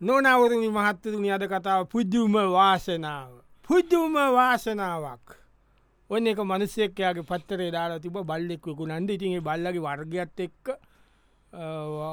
නොනවරුණි මහත්තතුනි අද කතාව පුද්දුම වාසනාව. පුද්දුම වාසනාවක්. ඔන්න එක මනසෙක්කයාගේ පත්තරේ දාලා තිබ බල්ලෙක්වෙකු නන්ද ඉතින්ගේ බල්ලගේ වර්ගයක්ත් එක්ක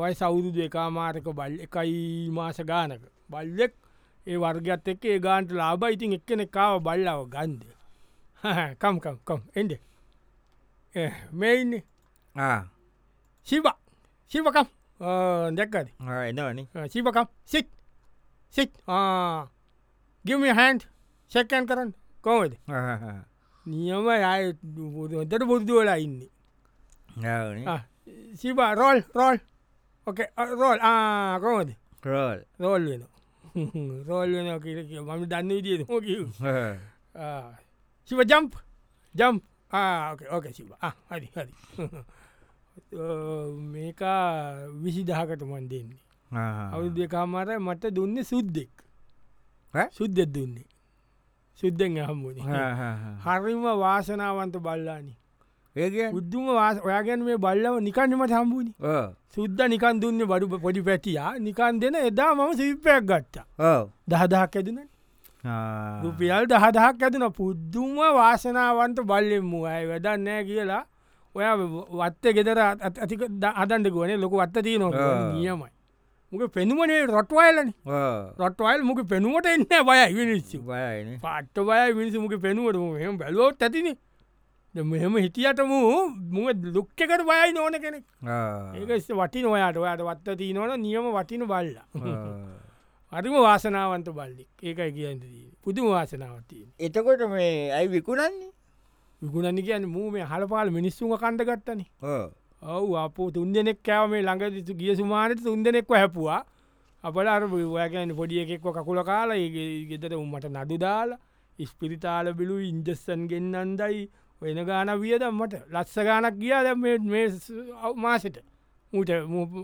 වයි සෞදුදු එකමාරක බල් එකයි මාස ගානක. බල්ලෙක් ඒ වර්ගත් එක්ක ඒ ගාන්ට ලාබ ඉතින් එක්කන කාව බල්ලාව ගන්ද? කම්කම්කම් එඩ මෙයින්නේ ශිව ශිවකම් දැක්කද එනවනි ශිවකම් සිත් සිත් ගිම හැන්් සැකැන් කරන්න කොමද නියම අය හොතට බුද්ධුවලා ඉන්නේ සිබ රෝල් රෝල් ඕකේ රෝල් කොමද කරෝල් රෝල් වෙන රෝල් වෙන කිය මම දන්න විදිිය හෝකිව සිව ජම්ප් ජම්ප් ඕක සිව හරි හරි මේකා විසි දහකට මන් දෙන්නේ. අවුදු දෙකාමර මට දුන්න සුද්දෙක්. සුද්දෙත් දුන්නේ. සුද්දෙන් හම්බුණ හරිම වාසනාවන්ත බල්ලානි. ඒ උද්දුම ඔයාගැන මේ බල්ලව නිකන්නමට හම්බුණි සුද්ද නිකන් දුන්න බඩු පොඩි පැටියා. නිකන් දෙන එදා මම සිල්පයක් ගත්තා. දහදහක් ඇදන රුපියල් දහදහක් ඇදන. පුද්දුම වාසනාවන්ත බල්ලෙම්මු අය වැඩන්නෑ කියලා ඔය වත්ත ගෙදර ඇතික අදන්ඩ ගුවනේ ලොක වත්ත තිය නො නියමයි. මුක පෙනුමනේ රොට්වයිලන රොට්වයිල් මුක පෙනුවට එන්න බය විනිස්සු බයන පට්ට බය මිනිසු මුක පෙනුවට? මෙම බැලෝත් ඇතින. මෙහෙම හිටියටම මුව දුක්්‍යකට බයයි නොන කෙනෙක්. ඒක වටි නොයාට ඔයාට. වත්ත තිී නොන නියම වටින බල්ල. අරිම වාසනාවන්ත බල්ලි ඒකයි කියන්න. පුදුම වාසනාවතිය එතකොට මේ ඇයි විකුණන්නේ විගුණනි කියන්න මූ මේ හලපාල මිනිස්සුම කණ්ඩ ගත්තන. ඔවු අප තුන් දෙනෙක් කෑව මේ ළඟ ගිය සුමානට තුන් දෙනෙක්ව හැපුවා. අපට අර ඔයකැන පොඩිය එකෙක්ව කකුල කාලා ඒ ගෙතට උම්මට නඩු දාලා ඉස්පිරිතාල බිලු ඉන්ජස්සන් ගෙන්න්නන්දයි වෙන ගාන වියදම්මට ලස්ස ගානක් ගියා දැ මේ මාසට. මූට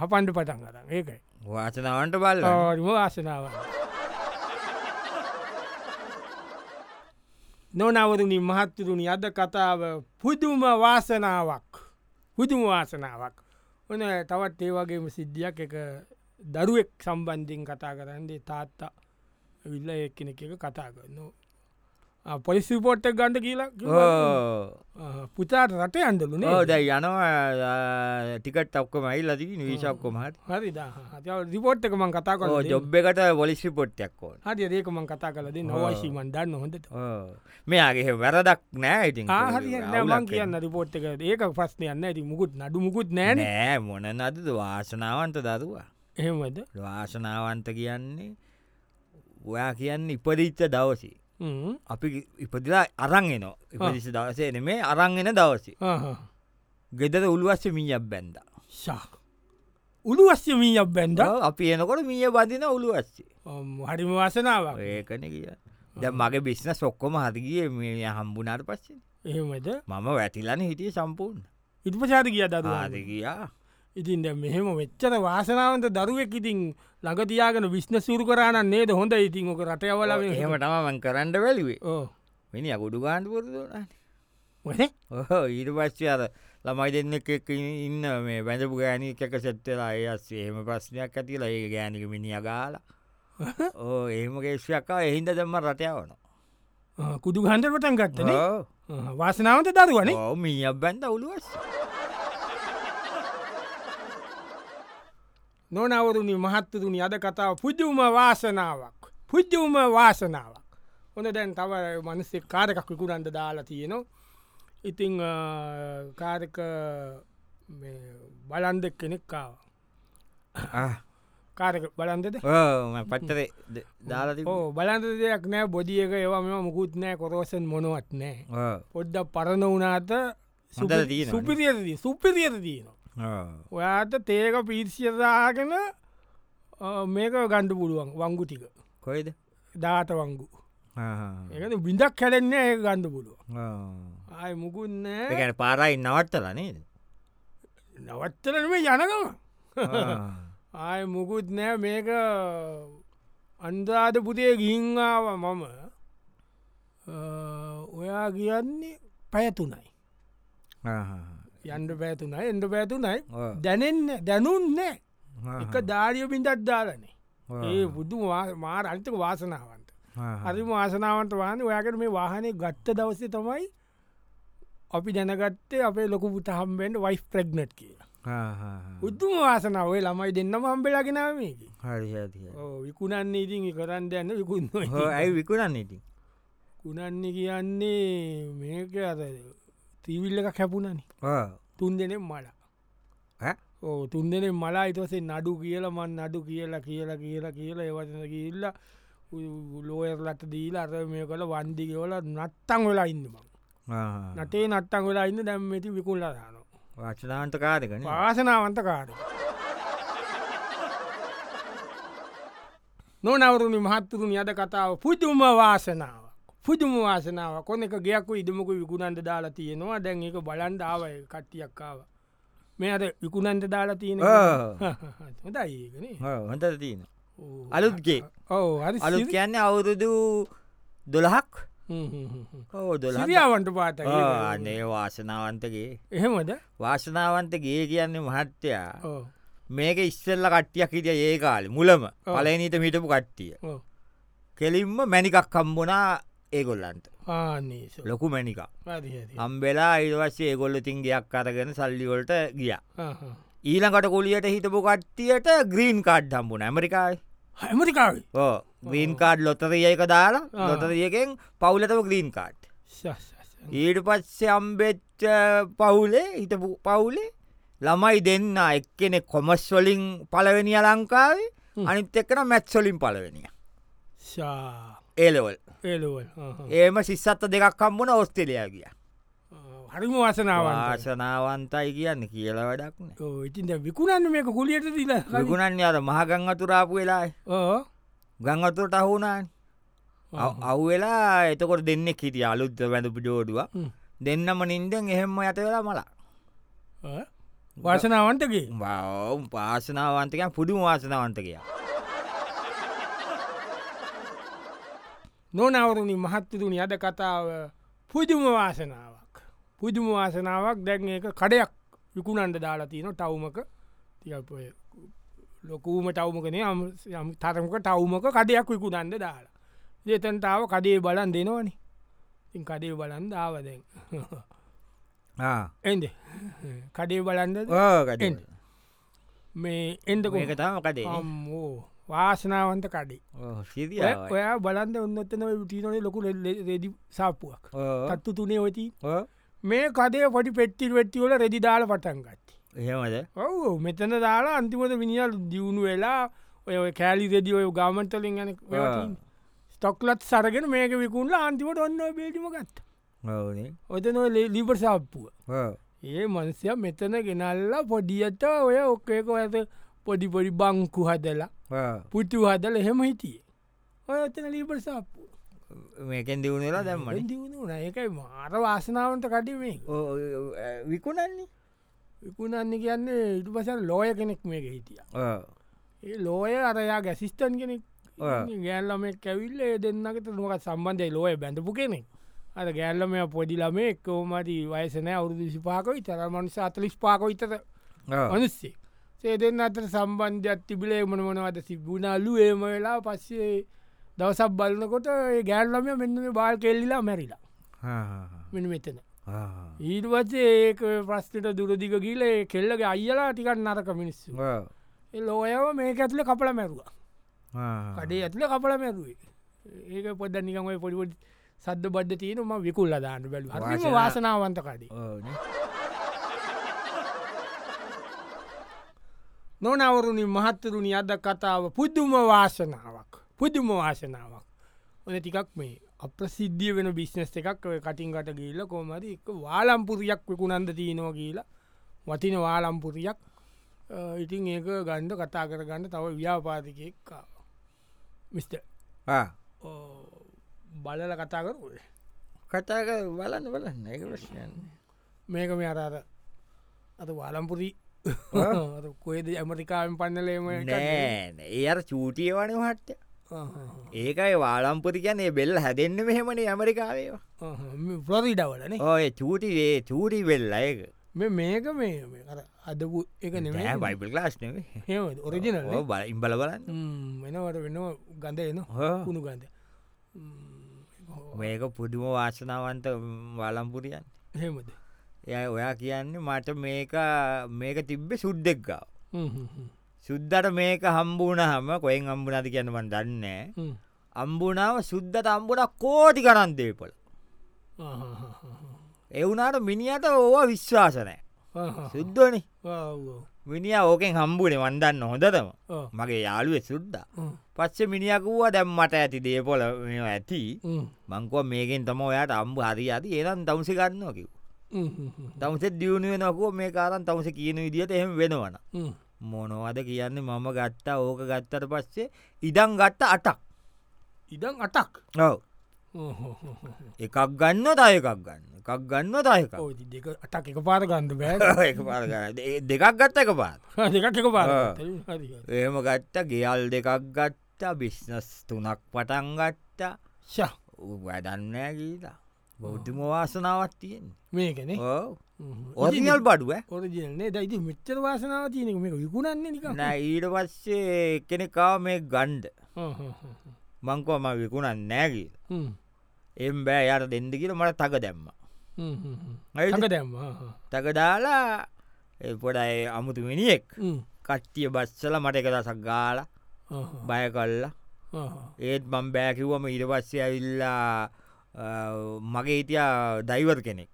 හපන්ඩ පටන් කරන්න ඒකයි. වාසනාවන්ට බල්ල. ම නොනවරුණි මහත්තරුණි අද කතාව පුදුම වාසනාවක්. පුදුම වාසනාවක්. ඕන තවත් ඒ වගේම සිද්ධියක් එක දරුවෙක් සම්බන්ධින් කතා කරන්නේ තාත්තා විල්ල එක්කෙන එක කතා කරන්න පොලිසි පෝට්ට ගණඩ කියලා පුතාට රට අන්දලුනේ දැයි යනවා ටිකට ඔක්කොම අයි ලදී විශක්කොමහට හරි. රිපෝට් එක මං කතා කර ජොබ් එකට පොලිසි ඕන. හරි රේකමං කතා කලද නවශීමන් දන්න හොඳට. මෙයාගේ වැරදක් නෑ ඉතින්. හරි මං කියන්න රිපෝට් එක. ඒක ප්‍රශ්නය යන්න ඇති මුකුත් නඩු මුකුත් නෑන. නෑ මොන නද වාසනාවන්ත දරුවා. එහෙමද? වාසනාවන්ත කියන්නේ ඔයා කියන්න ඉපදිච්ච දවසි අපි ඉපදිලා අරංගෙන ඉපදිසි දවසේ නෙමේ අරංගෙන දවසි. ගෙදර උළුවස්ස මීයක් බැන්ද ශා උළුවස්්‍ය මීයක් බැන්ඩ අපි එනකොට මීය බදින උළුවස්සේ. හරිම වාසනාව ඒකන කිය ද මගේ බිස්න සොක්කොම හරිගිය මේ හම්බුනාට පස්සේ එහෙමද? මම වැටිලන හිටිය සම්පූර්ණ. ඉට පසාද කිය දද ආද කියා ඉතින් මෙහෙම වෙච්චර වාසනාවන්ත දරුවෙක් ඉතින් ළඟතියාගෙන විශ්න සුරු කරන්න නේද? හොඳ ඉතින් ඕක රටයවල එහෙමටමන් කරන්න වැලිවේ මිනි අගුඩු ගාන්ඩ පුරද වනේ ඔහ ඊට පස්්චය අර ළමයි දෙන්න එක ඉන්න මේ බැඳපු ගෑනි එක සෙට්ටලා අයස්සේ එහෙම ප්‍රශ්නයක් ඇතිලා ඒ ගෑනික මිනි අගාල ඕ ඒම ගේශයක්කා එහින්ද දෙම රටයවන කුදු හන්ඩ පටන් ගත්තන වාසනාවන්ත දරුවනේ ඕ මීයක් බැන්ද ඔලුවස් නොනවරුණි මහත්තතුනි. අද කතාව පුද්ජුම වාසනාවක්. පුද්ජුම වාසනාවක්. හොඳ දැන් තව මනසේ කාරකක් විකුරන්ට දාලා තියෙනවා. ඉතිං කාරක බලන්දෙක් කෙනෙක්කාව කාරක බලන්දද? පච්චර දාලති බලන්ද දෙයක් නෑ. බොදියක ඒවා මෙම මුකුත් නෑ. කොරෝසන් මොනවත් නෑ. පොඩ්ඩ පරණ වනාට සුපිරියද සුපිරියද තියනවා ඔයාට තේක පිරිසියදාගෙන මේක ගණ්ඩ පුළුවන් වංගු ටික. කොයිද? දාට වංගු. ඒකන බිඳක් කැලෙන්නේ ඒ ගණ්ඩ පුළුව ආය මුකුන්න ගැන පාරයි නවත්තල නේද? නවත්තලම යනකම ආය මුකුත් නෑ මේක අන්දාද පුතේ ගිංආව මම. ඔයා කියන්නේ පැයතුනයි යන්ඩ පැතුනයි එඩ පැතුනයි දැනෙන්න දැනුන් නෑ. එක ධාරිය බිඳත් දාලනේ. ඒ බුදු මාර අන්තක වාසනාවන්ත. හරිම වාසනාවන්ත වාන ඔයාකට මේ වාහනය ගත්ත දවසේ තමයි අපි දැනගත්තේ අපේ ලොකු පුතහම්බෙන්ට වයිස් ප්‍රග්නට් කියලා. උද්දුම වාසනාවේ. ළමයි දෙන්නම හම්බෙලාගෙනාවේක විකුණන්නේ ඉතින් කරන්න යන්න විකුන්න ඇයි විකුණන්න ඉතින්? කුණන්නේ කියන්නේ මේක අත තීවිල්ල එක කැපුණනි තුන් දෙනෙ මලා. ඕ තුන් දෙනෙ මලා ඉතසේ නඩු කියල මන් නඩු කියලා කියලා කියලා කියලා ඒවතන කියල්ල ලෝයර්ලට දීල අර මේ කළ වන්දිගවල නත්තං වෙලා ඉන්නම නටේ නත්තං වෙලා ඉන්න දැම්මති විකුල්ල දාන වචනාන්ත කාරකන වාසනාවන්ත කාරක නොනවරුණි මහත්තුරුණි අද කතාව පුදුම වාසනාව පුදුම වාසනාව කොනෙක ගයක් ඉදමක විකුණන්ට දාලා තියෙනවා. දැන් එක බලන්ඩාවය කට්ටියක්කාව මේ අද විකුණන්ට දාලා තියෙන හොදයි ඒකන හොඳ තියෙන අලුත්ගේ ඕ අලුත් කියන්නේ අවුරුදු දොළහක්? දොලාවන්ට පාත අනේ වාසනාවන්තගේ එහෙමද? වාසනාවන්තගේ කියන්නේ මහත්තයා. මේක ඉස්සල්ල කට්ටියක් හිටිය ඒ කාල. මුලම. පලනීට මිටපු කට්ටිය. කෙලින්ම මැනිකක් කම්බුණා ඒගොල්ලන්ට. ලොකු මැනික අම්බෙලා ඉදවස්සේ ඒගොල්ල තින් ගයක් අරගෙන සල්ලිවොල්ට ගිය. ඊළඟට කොලියට හිතපු කට්ටියට ග්‍රීන් කාඩ් හම්බුණ ඇමරිකායි ඇමරිකාව? ඕ ග්‍රීන් කාඩ් ලොතරියක දාලා ලොතරියකෙන් පවුලටම ග්‍රීන් කාඩ් ඊට පස්සේ අම්බෙච්ච පවුලේ හිටපු පවුලේ ළමයි දෙන්න එක්කෙනෙ කොමස්වලින් පලවෙනි ලංකාවේ අනිත් එක්කන මැත්සොලින් පලවෙනිය ඒලවල් ඒම සිස්සත්ත දෙකක් කම්බුණ ඔස්ටෙලයා ගිය. හරිම වසනාව ආශනාවන්තයි කියන්න කියල වැඩක්න ඉතින් විකුණන්න මේක කුලියට දිල විකුණන්න අද මහගං අතුරාපු වෙලා ගං අතුරට අහුනාන් අව් වෙලා එතකොට දෙන්නෙක් හිටිය අලුත්ත වැඳපු ජෝඩුව. දෙන්නම නින්දෙන් එහෙම ඇත වෙලා මලා. වාසනාවන්තගේ බව පාසනාවන්තකයන් පුදුම වාසනාවන්තකයා නොනවරුණි මහත්තතුනි අද කතාව පුදුම වාසනාවක්. පුදුම වාසනාවක්. දැන් ඒක කඩයක් විකුණන්ට දාලා තියෙන ටවුමක. තියපය ලොකූම ටවමකන යම් තරමක ටවුමක කඩයක් විකුණන්ද දාලා. දෙතන්ටාව කඩේ බලන් දෙනවනි. ඉන් කඩේ බලන් දාව දැන්. එන්ද කඩේ බලන්ද මේ එන්දකො එකතාම කඩේ. අම්මෝ වාසනාවන්ත කඩේ. ඔයා බලන්ද ඔන්නත්තන ටිනොන ලොකු රෙදි සාපුුවක් තත්තු තුනේ ඔති මේ කදේ පොඩි පෙට්ටිල් වෙට්ටිවල රෙදි දාල පටන් ගත්ති. එහෙමද? ඔවු මෙතන දාලා අන්තිමට විනිියල් දියුණු වෙලා ඔය කෑලි රෙදි ඔය ගාමන්තලින් යන ස්ටොක්ලත් සරගෙන මේක විකුණල අන්තිමට ඔන්න බේටිම ගත්ත. ඔතන ලිබර් සාප්පුුව. ඒ මනසය මෙතන ගෙනල්ලා පොඩියට ඔය ඔක්කේක ඇත පොඩි පොඩි බංකු හදලා පුටු හදල එහෙම හිටිය. ඔය එතන ලීබර් සාප්පු. මේකෙන් දියුණලා දැම්ම දියුණු ඒකයි මාර වාසනාවන්ට කටි මේ විකුණන්නේ? විකුණන්න කියන්නේ ඉටු පසල් ලෝය කෙනෙක් මේක හිටිය. ඒ ලෝය අරයා ගැසිස්ටන් කෙනෙක් ගෑල්ලම කැවිල්ල දෙන්නකට නොක සම්බන්ධය ලෝය බැඳපු කෙනෙක්. අද ගෑල්ලම පොඩිලම එක්කෝමති වයසන අවුදු සිපාකොයි තරමන්ස අතලිස් පාකො ඉතර ඒ දෙන්න අතර සම්බන්ධයක් තිබිලේ මනමනවද සිබුණල්ලු ඒම වෙලා පස්සේ දවසක් බලන්නකොට ගෑල්ලම මෙන්න බාල් කෙල්ලිලා මැරිලා. මෙ මෙතන. ඊට පස්සේ ඒක ප්‍රස්්ට දුරදික ගීල කෙල්ලගේ අයියලා ටිකත් නරක මිනිස්සු. ලෝයව මේක ඇතුල කපල මැරුවා. කඩේ ඇතුල කපල මැරුවේ. ඒක පොද නිකමයි පොඩිපොඩි සද්ද බද්ධ තියනම විකුල්ල දාන්න බැලු වාසනාවන්ත කඩේ නොනවරුණි මහත්තරුණි අද කතාව පුද්දුම වාසනාවක්. පුදුම වාසනාවක්. ඕන ටිකක් මේ අප්‍රසිද්ධිය වෙන බිස්නස් එකක් කටින්ගට ගීල කෝමරි එක වාලම්පුරියක් විකුණන්ද තියනවා කියලා. වතින වාලම්පුරියක්. ඉතින් ඒක ගණ්ඩ කතා කර ගන්න තව ව්‍යාපාතිකෙක්කාව මිස්ට බලල කතා කරුවේ කතාක බලන්න බලන්න. එක ප්‍රශ්නයන්න මේක මේ අරර අත වාලම්පුරී කොේද ඇමරිකාවෙන් පන්නලේම නෑ ඒ අර චූටිය වන හට්ට ඒකයි වාලම්පති කියන්නේ බෙල්ල හැදෙන්න්න මෙහෙමන ඇමරිකාවේවා ෆ්ලොරිඩවලන ඔය චූටියේ චූටි වෙල්ල ඒක. මේ මේක මේ අර අදපු එක නෙමේ බයිබල් ලාස් නෙ? ඔරිජිනල් බල ඉම්බල බලන්න. වෙනවට වෙන ගඳ එන කුණු ගන්ද මේක පුදුම වාසනාවන්ත වලම්පුරියන්. හෙමද එය ඔයා කියන්නේ මට මේක මේක තිබ්බෙ සුද්දෙක්ගාව සුද්දට මේක හම්බුණ හම කොයෙන් අම්බුණද කියන්නවන් දන්න අම්බුණාව සුද්දට අම්බුණ කෝටි කරන් දේපල. එවුනාට මිනිට ඕවා විශ්වාසනෑ සුද්දනි. මිනිිය ඕකෙන් හම්බුණේ වන්දන්න හොඳතම මගේ යාළුව සුද්දා. පච්ච මිනිියකුවා දැම්මට ඇති දේපොල ඇති. මංකුව මේකෙන් තම ඔයාට අම්බ හරි අති ඒනම් දවසි ගන්නවා කිව් තවසේ දියුණුව නොකුව මේ කාරන් තවස කියන විදිට එහෙම වෙනවන මොනවද කියන්නේ මම ගත්තා ඕක ගත්තට පස්සේ ඉඩං ගත්ත අටක්. ඉඩං අටක්? ඔව. එකක් ගන්න තය එකක් ගන්න? එකක් ගන්න තයක දෙක අටක් එක පාර ගන්ද බෑ පාර දෙකක් ගත්ත එක පාත් දෙකක් එක පාර ඒම ගත්ත ගෙයල් දෙකක් ගත්තා බිස්නස් තුනක් පටන් ගත්තා. ශ වැඩන්නෑ ගීලා බෞද්ධම වාසනාවත් තියෙන් මේකන. ඔරිියල් බඩුව ඔරජනේ දයිති මෙච්චර වාසනාව තියනෙ මේක විකුණන්නේ නික ඊට පස්සේ කෙනෙකාව මේ ගණ්ඩ. මංකෝම විකුණන් නෑගී එම් බෑ යට දෙන්න කියල මට තක දැම්ම. දැම්ම තක දාලා පොඩයි අමුතු මිනිියෙක් කට්ටිය බස්සල මට එක දසක් ගාල බය කල්ලා ඒත් මං බෑකිව්වම ඉට පස්සේ ඇවිල්ලා මගේ හිටිය දයිවර් කෙනෙක්.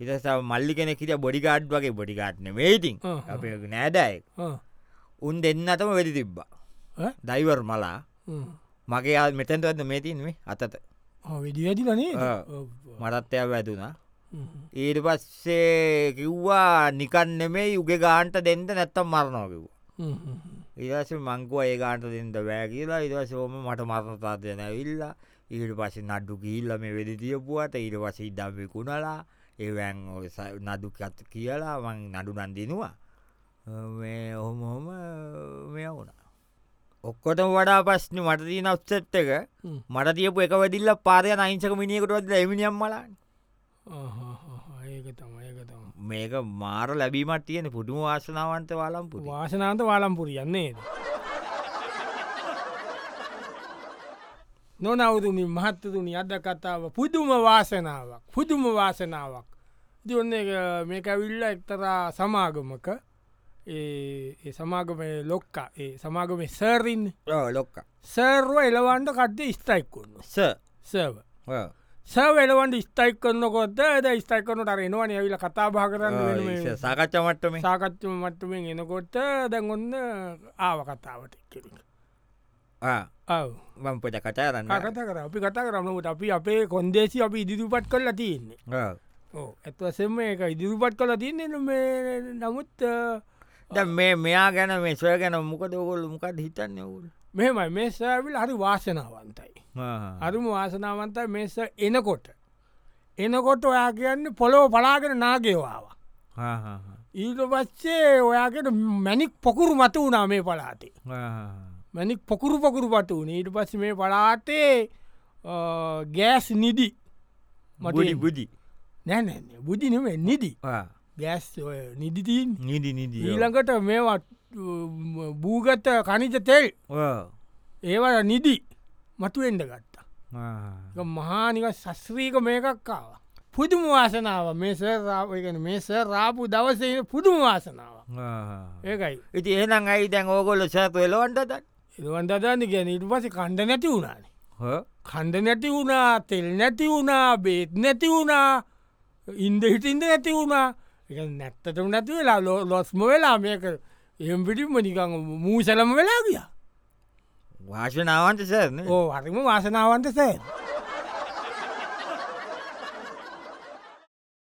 ඉත මල්ලි කෙනෙක් හිට බොඩිකාඩ් වගේ බොඩිකාට්න මේටිං අප නෑදයි උන් දෙන්නතම වෙඩි තිබ්බා. දයිවර් මලා. මගේ මෙතැන්ටවන්න මේතින්ේ අතත වෙඩි වැදිලනේ මටත්තය වැදුනා. ඊට පස්සේ කිව්වා නිකන් නෙමේ යුගෙ ගාන්ට දෙන්ට නැත්තම් මරණෝ කිව්වා. ඉදස මංකුව ඒ ගාන්ට දෙෙන්ට බෑ කියලා. ඉදසෝම මට මරණතාදයන ඇවිල්ලා ඊට පස නඩ්ඩු ගිල්ල මේ වෙදි තියපුුවට ඊට පස ඉදම් විකුණලා ඒවැන් නඩුකත් කියලා මං නඩු නන්දිනවා මේ ඔහොම හොම මෙය වුණා. ඔක්කොට වඩා පස්්න මට තියන ඔත්සෙට් එක මට තියපු එක වැඩිල්ල පාරය අයිංසක මිනිියකටවත් එමිනිියම් මලන්න ඒක තම ඒක තම මේක මාර ලැබීමට තියෙන පුදුම වාසනාවන්ත වාලම්පු වාසනාන්ත වාලම්පුර යන්නේ නොනවුතුනි මහත්තතුනි අද කතාව පුදුම වාසනාවක් පුදුම වාසනාවක්. දියන්න මේක විල්ල එක්තරා සමාගමක ඒ සමාගම ලොක්ක ඒ සමාගම සෑරින් ලොක්ක. සෑර්ව එලවන්ට කට්ටේ ස්ටයික්කුන්න ස සර්ව සවලවන්ට ස්ටයික් කරන්නකොත් ද ස්ටයික් කරන තර එනවා ඇවිල කතා භා කරන්න සාකච්චමටම සාකච්චම මට්ටමෙන් එනකොට දැන් ඔන්න ආව කතාවට කෙරෙන මම් පොට කටාරන්න කතා කර. අපි කතා කරන්නට අපි අපේ කොන්දේසි අපි ඉදිරිපත් කරලා තියන්නේ. ඇත්වසෙම එක ඉදිරිපත් කලා තියන්නේ මේ නමුත් මේ මෙයා ගැන මේ සොය ගැන මොකද ඔකොල් මොකද හිතන්න ඔවුල් මෙමයි මේ සෑවිල් හරි වාසනාවන්තයි. අරුම වාසනාවන්තයි මේස එනකොට. එනකොට ඔයා කියන්න පොලෝ පලාගෙන නාගේවාව ඊට පස්සේ ඔයාගෙන මැනික් පොකුරු මත වුණා මේ පලාතේ මැනික් පොකුරු පොකුරු පට වුණ. ඊට පස්ස මේ පලාතේ ගෑස් නිදි මටලි බුදි නැනැ බුදි නෙමේ නිදි. ගෑස් නිදිතින් නිදි නිදී ඊළඟට මේවත් භූගත කනිජ තෙල්. ඒවට නිදි මතුවෙන්ඩ ගත්තා. මහානික ශස්ත්‍රීක මේකක්කාව පුදුම වාසනාව. මේ සරාපයගෙන මේ ස රාපු දවසේ පුදුම වාසනාව ඒකයි. ඉති එනම් අයි දැන් ඕගොල්ල සෑප එලවන්ටද එවන්ට දන්න ගැන ඉට පස කණ්ඩ නැති වුණාන. කණ්ඩ නැති වුණා තෙල් නැති වුණා බේත් නැති වුණා ඉන්ද හිටින්ද නැති වුණා. එක නැත්තටම නැති වෙලා ලොස්ම වෙලා මේක එම් පිටිම නිකං මූසලම වෙලා ගිය. වාශනාවන්ත සෑන ඕ හරිම වාසනාවන්ත සෑ